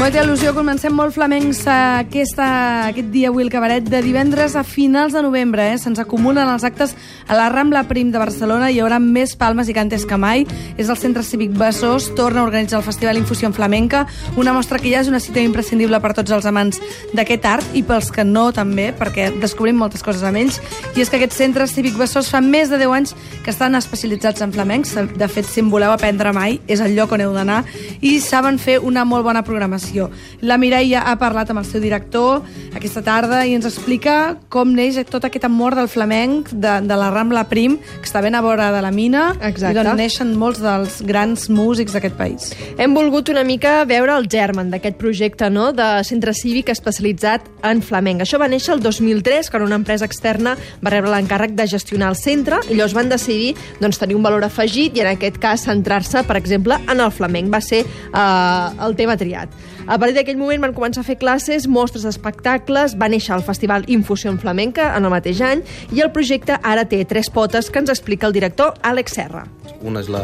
He il·lusió, comencem molt flamencs aquesta, aquest dia avui el cabaret de divendres a finals de novembre. Eh? Se'ns acumulen els actes a la Rambla Prim de Barcelona. Hi haurà més palmes i cantes que mai. És el Centre Cívic Besòs, torna a organitzar el Festival Infusió en Flamenca, una mostra que ja és una cita imprescindible per tots els amants d'aquest art i pels que no també, perquè descobrim moltes coses amb ells. I és que aquest Centre Cívic Besòs fa més de 10 anys que estan especialitzats en flamencs. De fet, si en voleu aprendre mai, és el lloc on heu d'anar i saben fer una molt bona programació formació. La Mireia ha parlat amb el seu director aquesta tarda i ens explica com neix tot aquest amor del flamenc de, de la Rambla Prim, que està ben a vora de la mina, Exacte. i d'on neixen molts dels grans músics d'aquest país. Hem volgut una mica veure el germen d'aquest projecte no? de centre cívic especialitzat en flamenc. Això va néixer el 2003, quan una empresa externa va rebre l'encàrrec de gestionar el centre i llavors van decidir doncs, tenir un valor afegit i en aquest cas centrar-se, per exemple, en el flamenc. Va ser eh, el tema triat. A partir d'aquell moment van començar a fer classes, mostres d'espectacles, va néixer el Festival Infusió en Flamenca en el mateix any i el projecte ara té tres potes que ens explica el director Àlex Serra. Una és la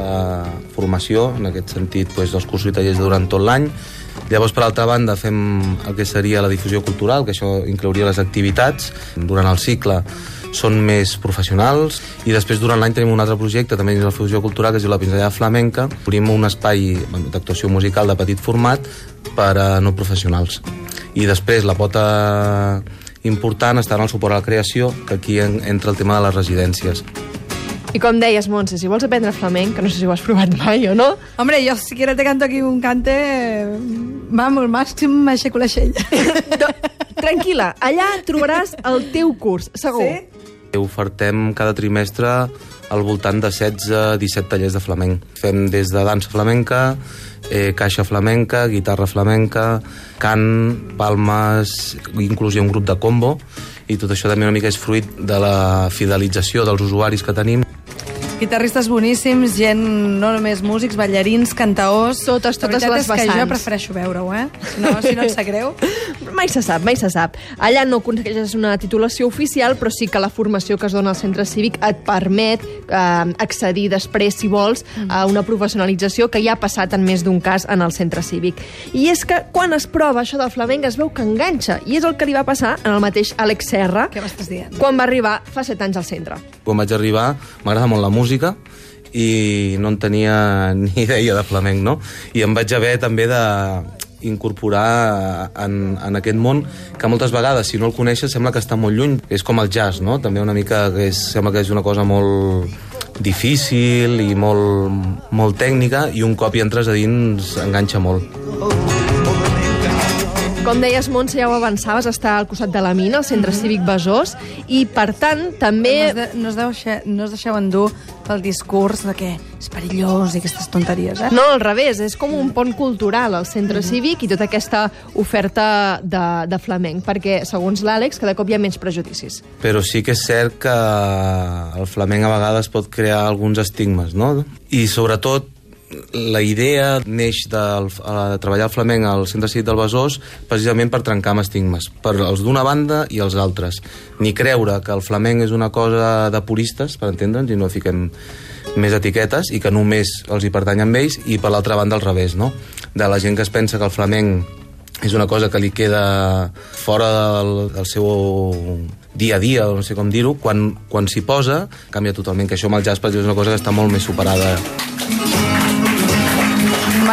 formació, en aquest sentit, doncs, dels cursos i tallers durant tot l'any. Llavors, per altra banda, fem el que seria la difusió cultural, que això inclouria les activitats. Durant el cicle són més professionals i després durant l'any tenim un altre projecte també dins la fusió cultural que es diu la Pinzellada Flamenca obrim un espai d'actuació musical de petit format per a no professionals i després la pota important està en el suport a la creació que aquí en, entra el tema de les residències I com deies, Montse, si vols aprendre flamenc, que no sé si ho has provat mai o no, Hombre, yo si quieres te canto aquí un cante... Vamos, màxim m'aixeco l'aixell. tranquil·la, allà trobaràs el teu curs, segur. Sí? Ofertem cada trimestre al voltant de 16-17 tallers de flamenc. Fem des de dansa flamenca, eh, caixa flamenca, guitarra flamenca, cant, palmes, inclús hi ha un grup de combo, i tot això també una mica és fruit de la fidelització dels usuaris que tenim Guitarristes boníssims, gent, no només músics, ballarins, cantaors... Totes, totes La veritat les és que jo vessants. prefereixo veure-ho, eh? Si no, si no et sap greu. Mai se sap, mai se sap. Allà no aconsegueixes una titulació oficial, però sí que la formació que es dona al centre cívic et permet eh, accedir després, si vols, a una professionalització que ja ha passat en més d'un cas en el centre cívic. I és que quan es prova això del flamenc es veu que enganxa, i és el que li va passar en el mateix Àlex Serra, Què m'estàs dient? quan va arribar fa set anys al centre. quan vaig arribar m'agrada molt la música i no en tenia ni idea de flamenc, no? I em vaig haver també de incorporar en, en aquest món que moltes vegades, si no el coneixes, sembla que està molt lluny. És com el jazz, no? També una mica que és, sembla que és una cosa molt difícil i molt, molt tècnica i un cop hi entres a dins enganxa molt. Com deies, Montse, ja ho avançaves, està al costat de la mina, el centre cívic Besòs, i per tant també... No es, de, no, es deixeu, no es deixeu endur pel discurs de que és perillós i aquestes tonteries, eh? No, al revés, és com un pont cultural al centre cívic i tota aquesta oferta de, de flamenc, perquè, segons l'Àlex, cada cop hi ha menys prejudicis. Però sí que és cert que el flamenc a vegades pot crear alguns estigmes, no? I sobretot la idea neix de, de treballar el flamenc al Centre Cívic del Besòs precisament per trencar amb estigmes, per els d'una banda i els altres. Ni creure que el flamenc és una cosa de puristes, per entendre'ns, i no fiquem més etiquetes, i que només els hi pertany amb ells, i per l'altra banda al revés, no? De la gent que es pensa que el flamenc és una cosa que li queda fora del, del seu dia a dia, no sé com dir-ho, quan, quan s'hi posa, canvia totalment, que això amb el jazz és una cosa que està molt més superada.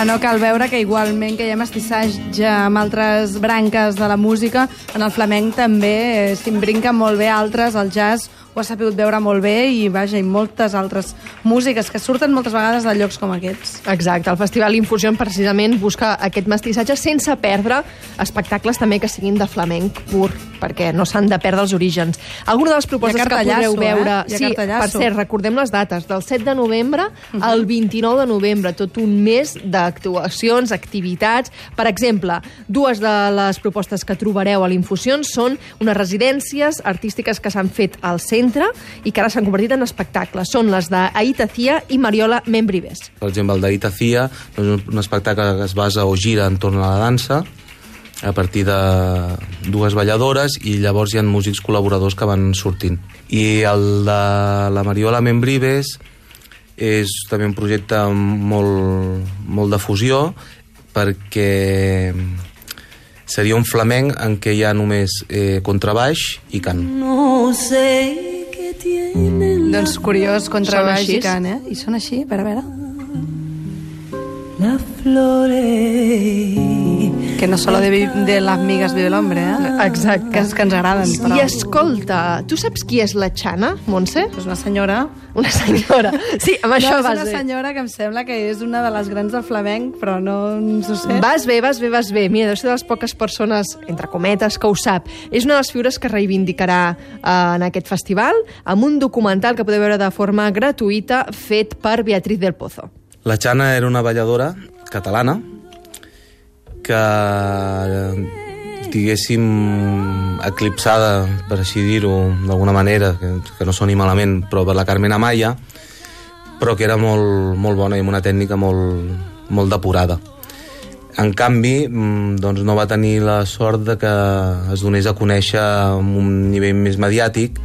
Home, no cal veure que igualment que hi ha mestissatge amb altres branques de la música, en el flamenc també eh, s'imbrinca molt bé altres, el jazz ho ha sabut veure molt bé i vaja, i moltes altres músiques que surten moltes vegades de llocs com aquests. Exacte, el Festival Infusion precisament busca aquest mestissatge sense perdre espectacles també que siguin de flamenc pur, perquè no s'han de perdre els orígens. Alguna de les propostes que podreu eh? veure... Ha sí, per cert, recordem les dates, del 7 de novembre al 29 de novembre, tot un mes d'actuacions, activitats. Per exemple, dues de les propostes que trobareu a l'Infusion són unes residències artístiques que s'han fet al centre i que ara s'han convertit en espectacles. Són les d'Aita Cia i Mariola Membrives. Per exemple, el d'Aita Cia és un, espectacle que es basa o gira entorn a la dansa, a partir de dues balladores i llavors hi ha músics col·laboradors que van sortint. I el de la Mariola Membrives és també un projecte molt, molt de fusió perquè seria un flamenc en què hi ha només eh, contrabaix i cant. No sé Doncs curiós, contrabaix i així? cant, eh? I són així, per a veure. Que no solo de, de las migas vive el hombre, eh? Exacte. Que, és que ens agraden, però... I escolta, tu saps qui és la Xana, Montse? És una senyora... Una senyora. Sí, amb això no, és vas una bé. senyora que em sembla que és una de les grans del flamenc, però no ens ho sé. Vas bé, vas bé, vas bé. Mira, deu ser de les poques persones, entre cometes, que ho sap. És una de les figures que reivindicarà eh, en aquest festival amb un documental que podeu veure de forma gratuïta fet per Beatriz del Pozo. La Xana era una balladora catalana que, diguéssim, eclipsada, per així dir-ho, d'alguna manera, que, que no soni malament, però per la Carmen Amaya, però que era molt, molt bona i amb una tècnica molt, molt depurada. En canvi, mm, doncs no va tenir la sort de que es donés a conèixer amb un nivell més mediàtic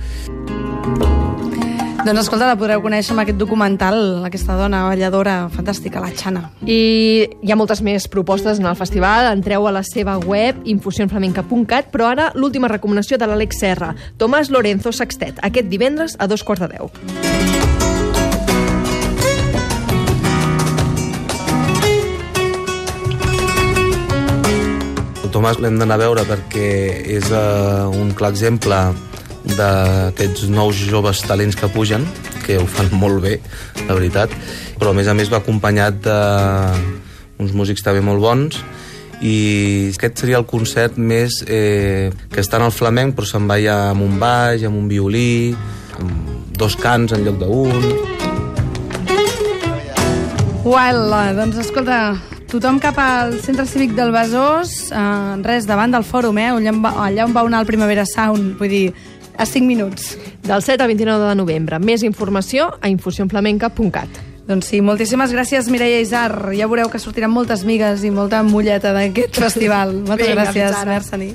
Doncs escolta, la podreu conèixer amb aquest documental, aquesta dona balladora fantàstica, la Xana. I hi ha moltes més propostes en el festival. Entreu a la seva web, infusionflamenca.cat, però ara l'última recomanació de l'Àlex Serra, Tomàs Lorenzo Sextet, aquest divendres a dos quarts de deu. El Tomàs l'hem d'anar a veure perquè és uh, un clar exemple d'aquests nous joves talents que pugen, que ho fan molt bé, la veritat, però a més a més va acompanyat d'uns músics també molt bons i aquest seria el concert més eh, que està en el flamenc però se'n va ja amb un baix, amb un violí, amb dos cants en lloc d'un... Uala, doncs escolta, tothom cap al centre cívic del Besòs, eh, res, davant del fòrum, eh, allà on, va, allà on va anar el Primavera Sound, vull dir, a 5 minuts. Del 7 al 29 de novembre. Més informació a infusionflamenca.cat. Doncs sí, moltíssimes gràcies, Mireia Isar. Ja veureu que sortiran moltes migues i molta molleta d'aquest festival. Moltes Vinga, gràcies. Merceni.